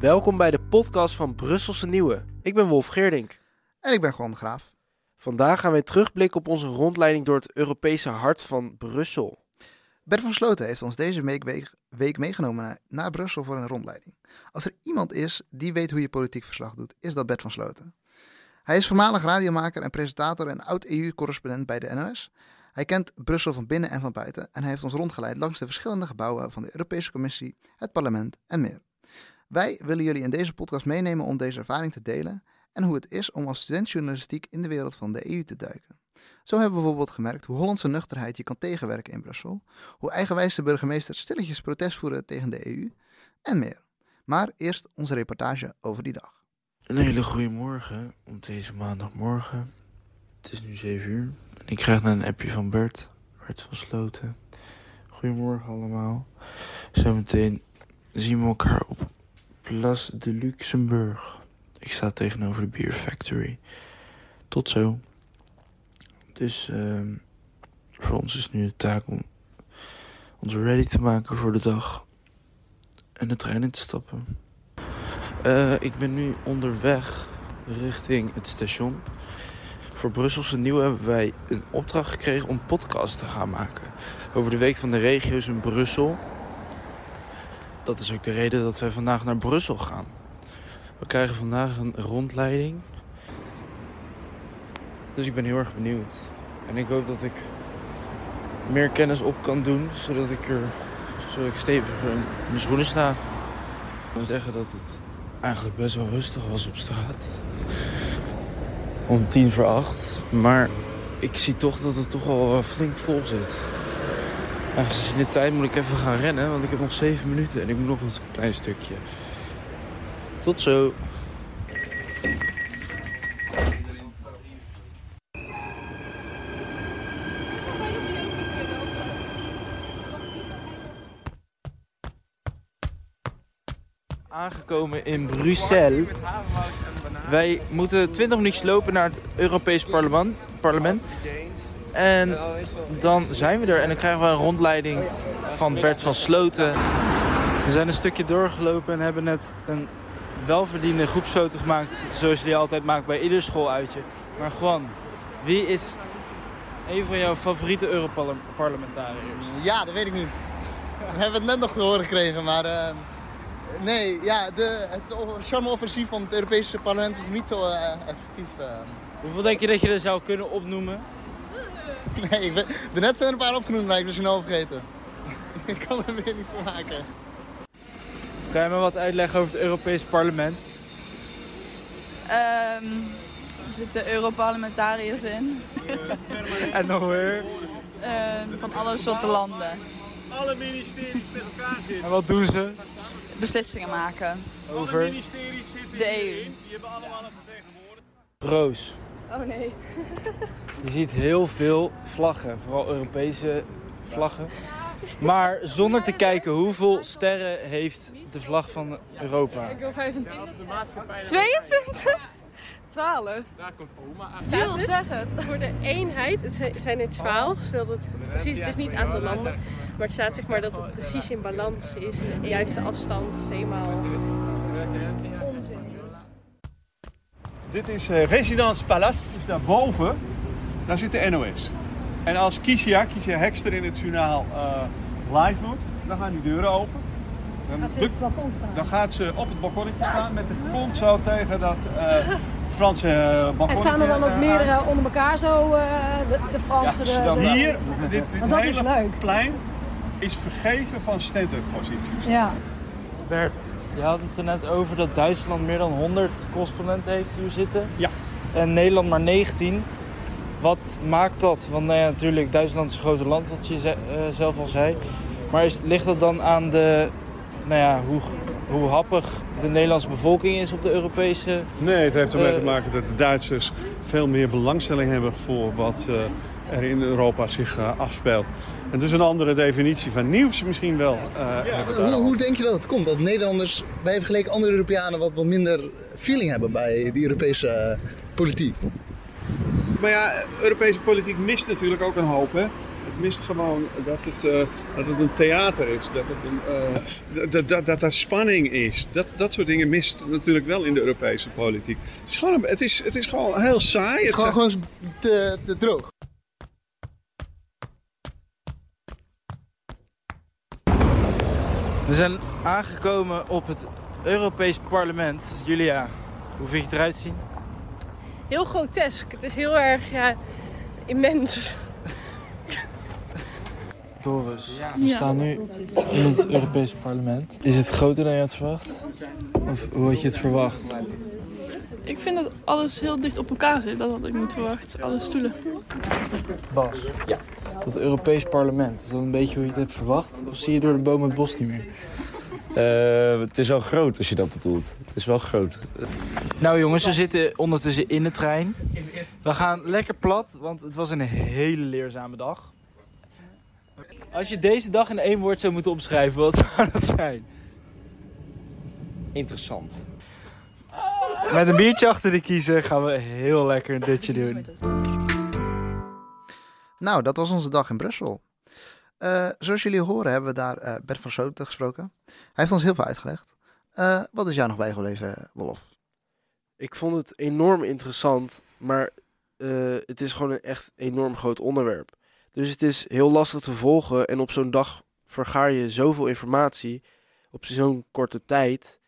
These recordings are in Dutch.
Welkom bij de podcast van Brusselse Nieuwe. Ik ben Wolf Geerdink. En ik ben Juan de Graaf. Vandaag gaan we terugblikken op onze rondleiding door het Europese hart van Brussel. Bert van Sloten heeft ons deze week, meegenomen naar, naar Brussel voor een rondleiding. Als er iemand is die weet hoe je politiek verslag doet, is dat Bert van Sloten. Hij is voormalig radiomaker en presentator en oud-EU-correspondent bij de NOS. Hij kent Brussel van binnen en van buiten en hij heeft ons rondgeleid langs de verschillende gebouwen van de Europese Commissie, het parlement en meer. Wij willen jullie in deze podcast meenemen om deze ervaring te delen en hoe het is om als studentjournalistiek in de wereld van de EU te duiken. Zo hebben we bijvoorbeeld gemerkt hoe Hollandse nuchterheid je kan tegenwerken in Brussel, hoe eigenwijze burgemeesters stilletjes protest voeren tegen de EU en meer. Maar eerst onze reportage over die dag. Een hele goede morgen op deze maandagmorgen. Het is nu 7 uur. Ik krijg een appje van Bert. Bert van Sloten. Goedemorgen allemaal. Zometeen zien we elkaar op Place de Luxemburg. Ik sta tegenover de Beer Factory. Tot zo. Dus ehm voor ons is nu de taak om ons ready te maken voor de dag. En de trein in te stappen. Eh, ik ben nu onderweg richting het station. Voor Brusselse Nieuw hebben wij een opdracht gekregen om podcast te gaan maken. Over de week van de regio's in Brussel. Dat is ook de reden dat wij vandaag naar Brussel gaan. We krijgen vandaag een rondleiding. Dus ik ben heel erg benieuwd. En ik hoop dat ik meer kennis op kan doen, zodat ik er zodat ik steviger in mijn schoenen sta. Ik moet zeggen dat het eigenlijk best wel rustig was op straat. Om tien voor acht. Maar ik zie toch dat het toch wel eh, flink vol zit. Aangezien de tijd moet ik even gaan rennen, want ik heb nog zeven minuten en ik moet nog een klein stukje. Tot zo. Aangekomen in Brussel. Wij moeten 20 minuutjes lopen naar het Europees parlement. parlement. En dan zijn we er en dan krijgen we een rondleiding van Bert van Sloten. We zijn een stukje doorgelopen en hebben net een welverdiende groepsfoto gemaakt. Zoals je die altijd maakt bij ieder schooluitje. Maar Juan, wie is een van jouw favoriete Europarlementariërs? Ja, dat weet ik niet. We hebben het net nog te horen gekregen, maar... uh, nee, ja, de, het charme-offensief van het Europese parlement is niet zo uh, effectief. Uh. Hoeveel denk je dat je er zou kunnen opnoemen? Nee, ik ben, daarnet zijn er een paar opgenoemd, maar ik ben ze snel vergeten. ik kan er weer niet van maken. Kan je me wat uitleggen over het Europees parlement? Um, er zitten Europarlementariërs in. en nog weer? Um, van alle soorten landen. Alle ministeries met elkaar zitten. En wat doen ze? Beslissingen maken. Over? Alle ministeries zitten de EU. hierin. Die hebben allemaal een vertegenwoordiger. Roos. Oh nee. Je ziet heel veel vlaggen, vooral Europese vlaggen. Maar zonder te kijken hoeveel sterren heeft de vlag van Europa. Ik wil 25. 22? 12. Daar komt oma aan. Stil, zeg het. Voor de eenheid, het zijn- er 12, zodat het precies, het is niet aantal landen, maar het staat zeg maar dat het precies in balans is, in de juiste afstand, eenmaal onzin. Dit is uh, Residence Palace. Dus daarboven, daar zit de NOS. En als Kisia, Kisia Hekster in het journaal eh, live doet, dan gaan die deuren open. Dan, Gaat ze op het balkon staan? dan gaat ze op het balkonnetje staan met de kont zo tegen dat eh, Franse uh, balkonnetje. En staan er dan ook eh, meerdere onder elkaar zo, eh, de, de Franse, de- Hier, dit, is hele leuk. plein is vergeven van stand-up posities. Ja. Bert, je had het er net over dat Duitsland meer dan 100 correspondenten heeft hier zitten. Ja. En Nederland maar 19. Wat maakt dat? Want nou ja, natuurlijk, Duitsland is een groot land, wat je ze- eh, zelf al zei. Maar is, ligt dat dan aan de, nou ja, hoe, hoe happig de Nederlandse bevolking is op de Europese... Nee, het heeft ermee Eh, te maken dat de Duitsers veel meer belangstelling hebben voor wat eh, er in Europa zich afspeelt. En dus een andere definitie van nieuws misschien wel. eh, Hoe, hoe denk je dat het komt dat Nederlanders bij vergeleken andere Europeanen wat, wat minder feeling hebben bij de Europese eh, politiek? Maar ja, Europese politiek mist natuurlijk ook een hoop. Hè? mist gewoon dat het, eh, dat het een theater is. Dat, het een, uh, dat, dat, dat er spanning is. Dat, dat soort dingen mist natuurlijk wel in de Europese politiek. Het is gewoon, het is, het is gewoon heel saai. Het is gewoon, gewoon te, te droog. We zijn aangekomen op het Europees Parlement. Julia, hoe vind je het eruit zien? Heel grotesk. Het is heel erg ja, immens. Doris, we staan nu in het Europees Parlement. Is het groter dan je had verwacht? Of hoe had je het verwacht? Ik vind dat alles heel dicht op elkaar zit. Dat had ik niet verwacht. Alle stoelen. Bas, ja. dat Europees Parlement, is dat een beetje hoe je het hebt verwacht? Of zie je door de boom het bos niet meer? Uh, het is wel groot als je dat bedoelt. Het is wel groot. Nou jongens, we zitten ondertussen in de trein. We gaan lekker plat, want het was een hele leerzame dag. Als je deze dag in één woord zou moeten omschrijven, wat zou dat zijn? Interessant. Met een biertje achter de kiezen gaan we heel lekker een dutje doen. Nou, dat was onze dag in Brussel. Uh, zoals jullie horen hebben we daar uh, Bert van Soten gesproken. Hij heeft ons heel veel uitgelegd. Uh, wat is jou nog bijgebleven, Wolf? Ik vond het enorm interessant, maar het is gewoon een echt enorm groot onderwerp. Dus het is heel lastig te volgen en op zo'n dag vergaar je zoveel informatie op zo'n korte tijd.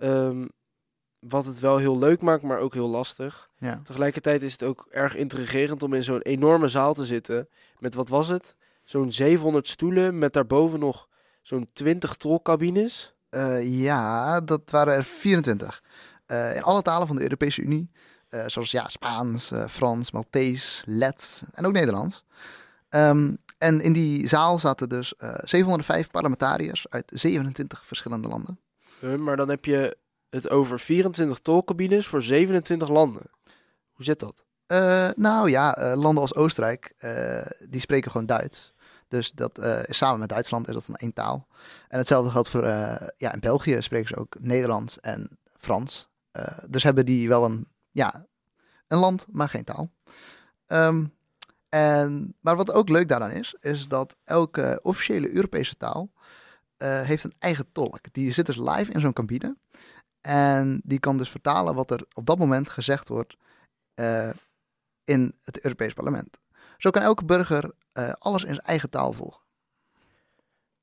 Um, wat het wel heel leuk maakt, maar ook heel lastig. Ja. Tegelijkertijd is het ook erg intrigerend om in zo'n enorme zaal te zitten. Met wat was het? Zo'n 700 stoelen met daarboven nog zo'n 20 trollcabines. Uh, ja, dat waren er 24. Uh, in alle talen van de Europese Unie. Uh, zoals ja, Spaans, Frans, Maltees, Lets en ook Nederlands. Um, en in die zaal zaten dus 705 parlementariërs uit 27 verschillende landen. maar dan heb je het over 24 tolcabines voor 27 landen. Hoe zit dat? Uh, nou ja, uh, landen als Oostenrijk, uh, die spreken gewoon Duits. Dus dat is samen met Duitsland is dat dan één taal. En hetzelfde geldt voor, ja, in België spreken ze ook Nederlands en Frans. dus hebben die wel een, ja, een land, maar geen taal. Um, en, maar wat ook leuk daaraan is, is dat elke officiële Europese taal heeft een eigen tolk. Die zit dus live in zo'n cabine. En die kan dus vertalen wat er op dat moment gezegd wordt uh, in het Europees Parlement. Zo kan elke burger uh, alles in zijn eigen taal volgen.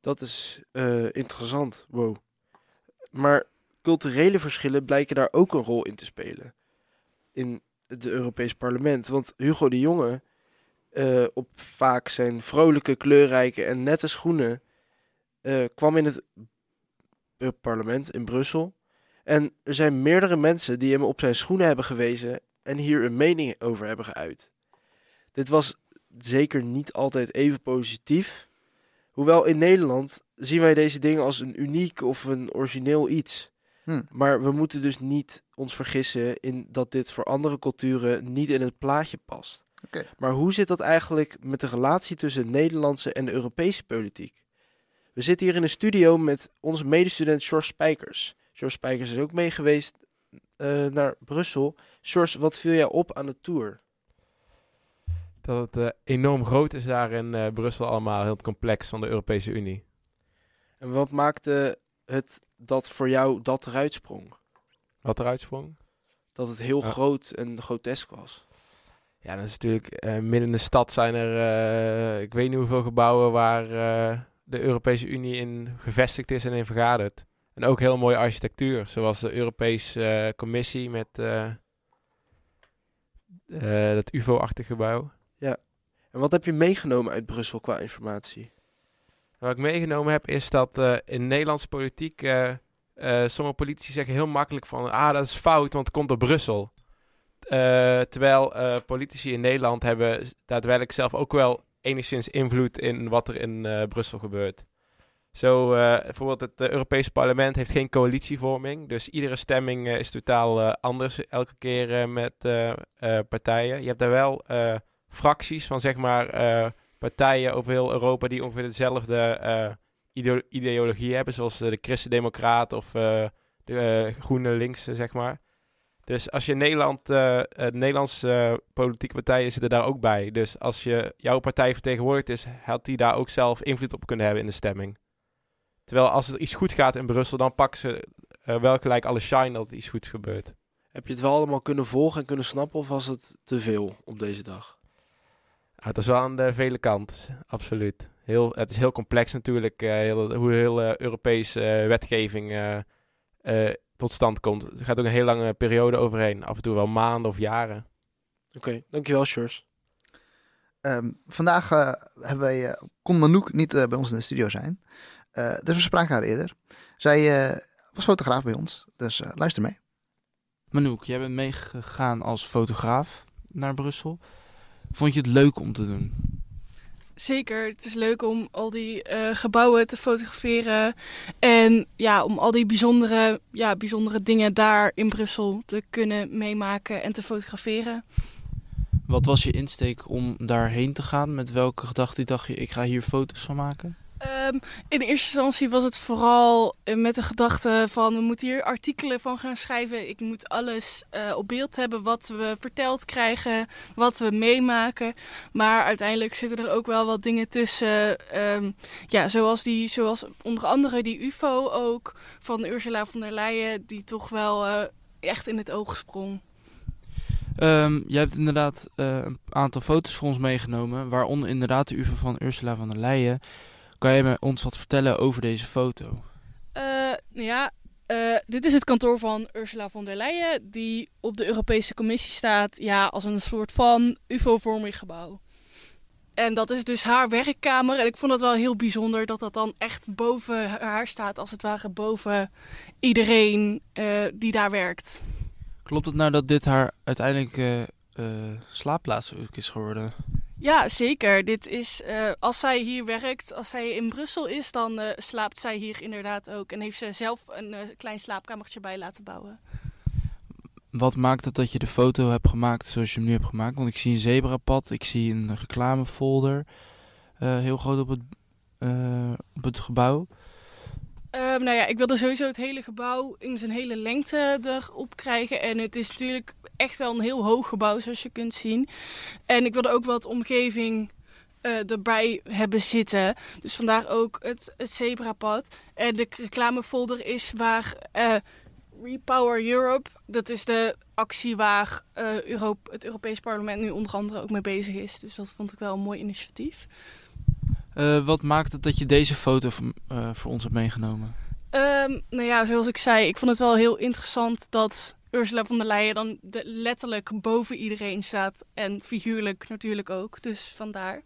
Dat is uh, interessant, wow. Maar culturele verschillen blijken daar ook een rol in te spelen. In het Europees Parlement. Want Hugo de Jonge, op vaak zijn vrolijke, kleurrijke en nette schoenen, kwam in het parlement in Brussel en er zijn meerdere mensen die hem op zijn schoenen hebben gewezen en hier een mening over hebben geuit. Dit was zeker niet altijd even positief. Hoewel in Nederland zien wij deze dingen als een uniek of een origineel iets. Hm. Maar we moeten dus niet ons vergissen in dat dit voor andere culturen niet in het plaatje past. Okay. Maar hoe zit dat eigenlijk met de relatie tussen de Nederlandse en Europese politiek? We zitten hier in een studio met onze medestudent George Spijkers. George Spijkers is ook mee geweest uh, naar Brussel. George, wat viel jij op aan de tour? Dat het uh, enorm groot is daar in uh, Brussel allemaal, heel het complex van de Europese Unie. En wat maakte het dat voor jou dat eruit sprong? Wat eruit sprong? Dat het heel groot en grotesk was. Ja, dat is natuurlijk midden in de stad zijn er, ik weet niet hoeveel gebouwen waar de Europese Unie in gevestigd is en in vergadert. En ook heel mooie architectuur, zoals de Europese uh, Commissie met uh, uh, dat UFO-achtig gebouw. Ja. En wat heb je meegenomen uit Brussel qua informatie? Wat ik meegenomen heb is dat in Nederlandse politiek sommige politici zeggen heel makkelijk van ah dat is fout, want het komt door Brussel. terwijl politici in Nederland hebben daadwerkelijk zelf ook wel enigszins invloed in wat er in Brussel gebeurt. Zo, uh, bijvoorbeeld het uh, Europese parlement heeft geen coalitievorming. Dus iedere stemming uh, is totaal anders elke keer met partijen. Je hebt daar wel fracties van, zeg maar, partijen over heel Europa die ongeveer dezelfde ideo ideologie hebben. Zoals de Christen-Democraten of de Groene Links, zeg maar. Dus als je Nederland, eh, eh, Nederlandse eh, politieke partijen zitten daar ook bij. Dus als je jouw partij vertegenwoordigd is, had die daar ook zelf invloed op kunnen hebben in de stemming. Terwijl als er iets goed gaat in Brussel, dan pakken ze wel gelijk alle shine dat iets goeds gebeurt. Heb je het wel allemaal kunnen volgen en kunnen snappen of was het te veel op deze dag? Het is wel aan de vele kant, absoluut. Heel, het is heel complex natuurlijk, eh, heel, hoe heel eh, Europese eh, wetgeving eh, eh, tot stand komt. Er gaat ook een heel lange periode overheen, af en toe wel maanden of jaren. Oké, dankjewel, Sjors. Ehm, vandaag hebben wij, eh, kon Manouk niet bij ons in de studio zijn. Eh, dus we spraken haar eerder. Zij eh, was fotograaf bij ons, dus eh, luister mee. Manouk, jij bent meegegaan als fotograaf naar Brussel. Vond je het leuk om te doen? Zeker, het is leuk om al die eh, gebouwen te fotograferen. En ja, om al die bijzondere, ja, bijzondere dingen daar in Brussel te kunnen meemaken en te fotograferen. Wat was je insteek om daarheen te gaan? Met welke gedachte dacht je, ik ga hier foto's van maken? Ehm, in eerste instantie was het vooral eh, met de gedachte van we moeten hier artikelen van gaan schrijven. Ik moet alles eh, op beeld hebben wat we verteld krijgen, wat we meemaken. Maar uiteindelijk zitten er ook wel wat dingen tussen. ehm, ja, zoals, die, zoals onder andere die UFO ook van Ursula von der Leyen, die toch wel eh, echt in het oog sprong. Ehm, jij hebt inderdaad een aantal foto's voor ons meegenomen, waaronder inderdaad de UFO van Ursula van der Leyen. Kan jij ons wat vertellen over deze foto? Nou ja, eh, dit is het kantoor van Ursula von der Leyen, die op de Europese Commissie staat, ja, als een soort van UFO-vormig gebouw. En dat is dus haar werkkamer. En ik vond het wel heel bijzonder dat dat dan echt boven haar staat, als het ware boven iedereen eh, die daar werkt. Klopt het nou dat dit haar uiteindelijk slaapplaats is geworden? Ja, zeker. Dit is, eh, als zij hier werkt, als zij in Brussel is, dan eh, slaapt zij hier inderdaad ook. En heeft ze zelf een eh, klein slaapkamertje bij laten bouwen. Wat maakt het dat je de foto hebt gemaakt zoals je hem nu hebt gemaakt? Want ik zie een zebrapad, ik zie een reclamefolder, heel groot op het, op het gebouw. Ehm, nou ja, ik wilde sowieso het hele gebouw in zijn hele lengte erop krijgen. En het is natuurlijk echt wel een heel hoog gebouw, zoals je kunt zien. En ik wilde ook wat omgeving eh, erbij hebben zitten. Dus vandaar ook het, het zebrapad. En de reclamefolder is waar eh, Repower Europe, dat is de actie waar Europe, het Europees Parlement nu onder andere ook mee bezig is. Dus dat vond ik wel een mooi initiatief. Wat maakt het dat je deze foto voor ons hebt meegenomen? Ehm, nou ja, zoals ik zei, ik vond het wel heel interessant dat Ursula von der Leyen dan de- letterlijk boven iedereen staat. En figuurlijk natuurlijk ook, dus vandaar.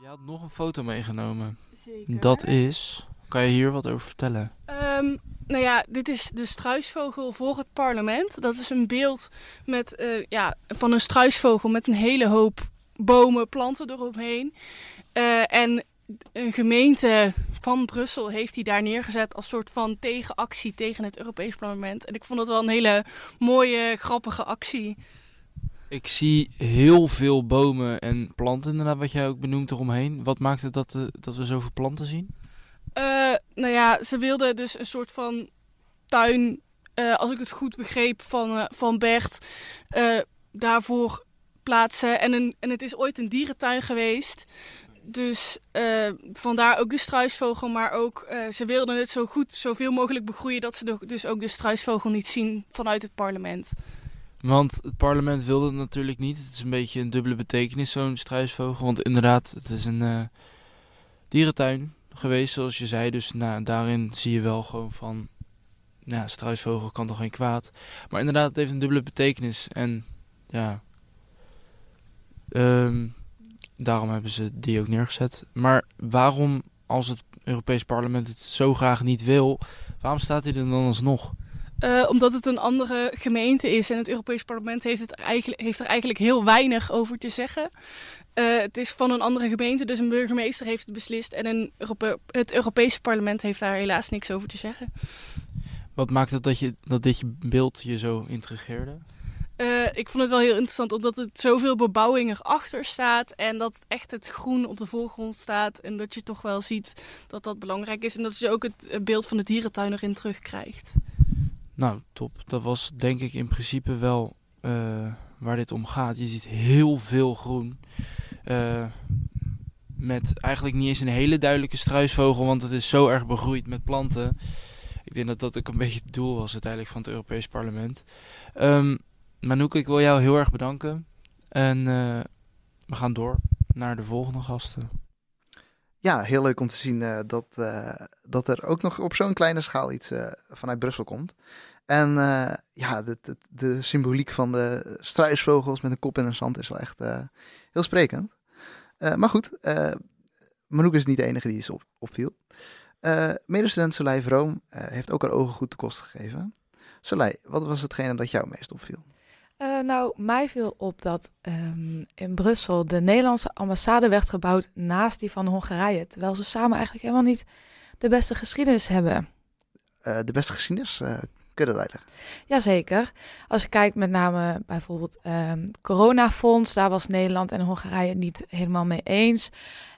Je had nog een foto meegenomen. Zeker. Dat is... Kan je hier wat over vertellen? Ehm, nou ja, dit is de struisvogel voor het parlement. Dat is een beeld met, eh, ja, van een struisvogel met een hele hoop bomen, planten eromheen. Eh, en een gemeente van Brussel heeft die daar neergezet als soort van tegenactie tegen het Europees Parlement. En ik vond dat wel een hele mooie, grappige actie. Ik zie heel veel bomen en planten inderdaad, wat jij ook benoemt eromheen. Wat maakt het dat, eh, dat we zoveel planten zien? Eh, nou ja, ze wilden dus een soort van tuin, eh, als ik het goed begreep, van, van Bert daarvoor plaatsen. En, een, en het is ooit een dierentuin geweest. Dus eh, vandaar ook de struisvogel, maar ook eh, ze wilden het zo goed, zoveel mogelijk begroeien dat ze dus ook de struisvogel niet zien vanuit het parlement. Want het parlement wilde het natuurlijk niet. Het is een beetje een dubbele betekenis, zo'n struisvogel. Want inderdaad, het is een eh, dierentuin geweest, zoals je zei. Dus nou, daarin zie je wel gewoon van... Ja, struisvogel kan toch geen kwaad. Maar inderdaad, het heeft een dubbele betekenis. En ja... ehm, daarom hebben ze die ook neergezet. Maar waarom, als het Europees Parlement het zo graag niet wil... Waarom staat hij er dan alsnog? Eh, omdat het een andere gemeente is en het Europees Parlement heeft, het eigenlijk, heeft er eigenlijk heel weinig over te zeggen. Eh, het is van een andere gemeente, dus een burgemeester heeft het beslist en een Europe- het Europese Parlement heeft daar helaas niks over te zeggen. Wat maakt het dat, je, dat dit beeld je zo intrigeerde? Eh, ik vond het wel heel interessant omdat het zoveel bebouwing erachter staat en dat echt het groen op de voorgrond staat en dat je toch wel ziet dat dat belangrijk is en dat je ook het beeld van de dierentuin erin terugkrijgt. Nou, top. Dat was denk ik in principe wel eh, waar dit om gaat. Je ziet heel veel groen. Eh, met eigenlijk niet eens een hele duidelijke struisvogel, want het is zo erg begroeid met planten. Ik denk dat dat ook een beetje het doel was uiteindelijk van het Europees Parlement. Um, Manouk, ik wil jou heel erg bedanken. En uh, we gaan door naar de volgende gasten. Ja, heel leuk om te zien uh, dat, uh, dat er ook nog op zo'n kleine schaal iets vanuit Brussel komt. En ja, de, de, symboliek van de struisvogels met een kop in een zand is wel echt heel sprekend. maar goed, Manouk is niet de enige die iets op, opviel. medestudent Soleil Vroom heeft ook haar ogen goed te kost gegeven. Soleil, wat was hetgene dat jou meest opviel? Uh, nou, mij viel op dat um, in Brussel de Nederlandse ambassade werd gebouwd naast die van Hongarije. Terwijl ze samen eigenlijk helemaal niet de beste geschiedenis hebben. Uh, de beste geschiedenis? Uh, kun je dat uitleggen? Jazeker. Als je kijkt met name bijvoorbeeld um, coronafonds, daar was Nederland en Hongarije niet helemaal mee eens.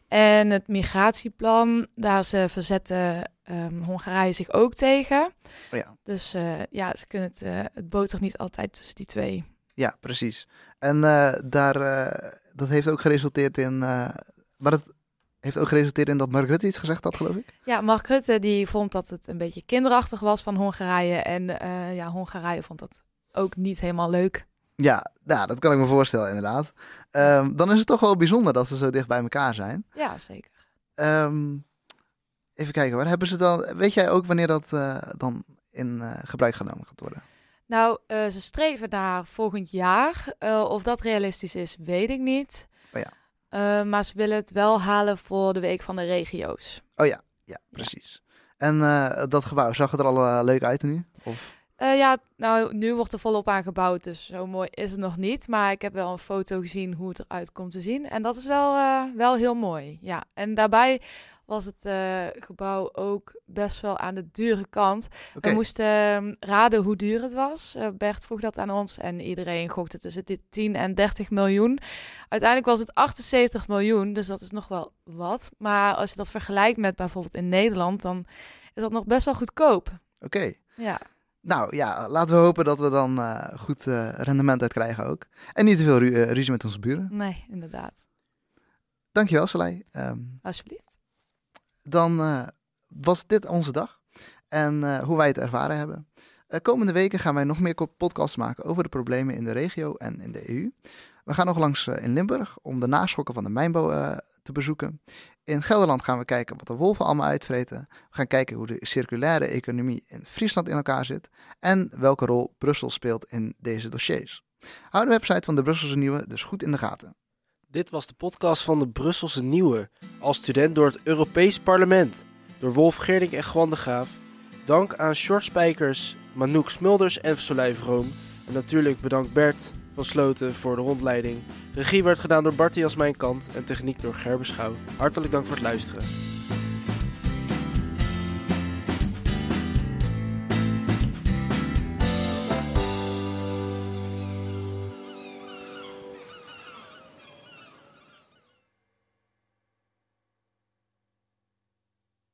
En het migratieplan, daar ze verzetten um, Hongarije zich ook tegen. Oh ja. Dus uh, ja, ze kunnen het, uh, het botert niet altijd tussen die twee. Ja, precies. En uh, daar, dat heeft ook geresulteerd in. maar het heeft ook geresulteerd in dat Mark Rutte iets gezegd had, geloof ik. Ja, Mark Rutte die vond dat het een beetje kinderachtig was van Hongarije. En ja, Hongarije vond dat ook niet helemaal leuk. Ja, ja, dat kan ik me voorstellen, inderdaad. Um, dan is het toch wel bijzonder dat ze zo dicht bij elkaar zijn. Ja, zeker. Um, even kijken, waar hebben ze dan? Weet jij ook wanneer dat uh, dan in uh, gebruik genomen gaat worden? Nou, uh, ze streven naar volgend jaar. of dat realistisch is, weet ik niet. Oh ja. maar ze willen het wel halen voor de week van de regio's. Oh ja, ja, precies. Ja. En dat gebouw, zag het er al leuk uit nu? Of? Ja, nou, nu wordt er volop aan gebouwd, dus zo mooi is het nog niet. Maar ik heb wel een foto gezien hoe het eruit komt te zien. En dat is wel, wel heel mooi, ja. En daarbij was het uh, gebouw ook best wel aan de dure kant. Okay. We moesten uh, raden hoe duur het was. Bert vroeg dat aan ons en iedereen gokte tussen dit 10 en 30 miljoen. Uiteindelijk was het 78 miljoen, dus dat is nog wel wat. Maar als je dat vergelijkt met bijvoorbeeld in Nederland, dan is dat nog best wel goedkoop. Oké. Okay. Ja. Nou ja, laten we hopen dat we dan uh, goed rendement uit krijgen ook. En niet te veel ru ruzie met onze buren. Nee, inderdaad. Dankjewel, Soleil. Um, Alsjeblieft. Dan was dit onze dag en hoe wij het ervaren hebben. komende weken gaan wij nog meer podcasts maken over de problemen in de regio en in de EU. We gaan nog langs in Limburg om de naschokken van de mijnbouw te bezoeken. In Gelderland gaan we kijken wat de wolven allemaal uitvreten. We gaan kijken hoe de circulaire economie in Friesland in elkaar zit. En welke rol Brussel speelt in deze dossiers. Hou de website van de Brusselse Nieuwe dus goed in de gaten. Dit was de podcast van de Brusselse Nieuwe. Als student door het Europees Parlement. Door Wolf Geerdink en Gwan de Graaf. Dank aan Short Spijkers, Manouk Smulders en Soleil Vroom. En natuurlijk bedankt Bert van Sloten voor de rondleiding. Regie werd gedaan door Bartie als mijn kant en techniek door Gerbe Schouw. Hartelijk dank voor het luisteren.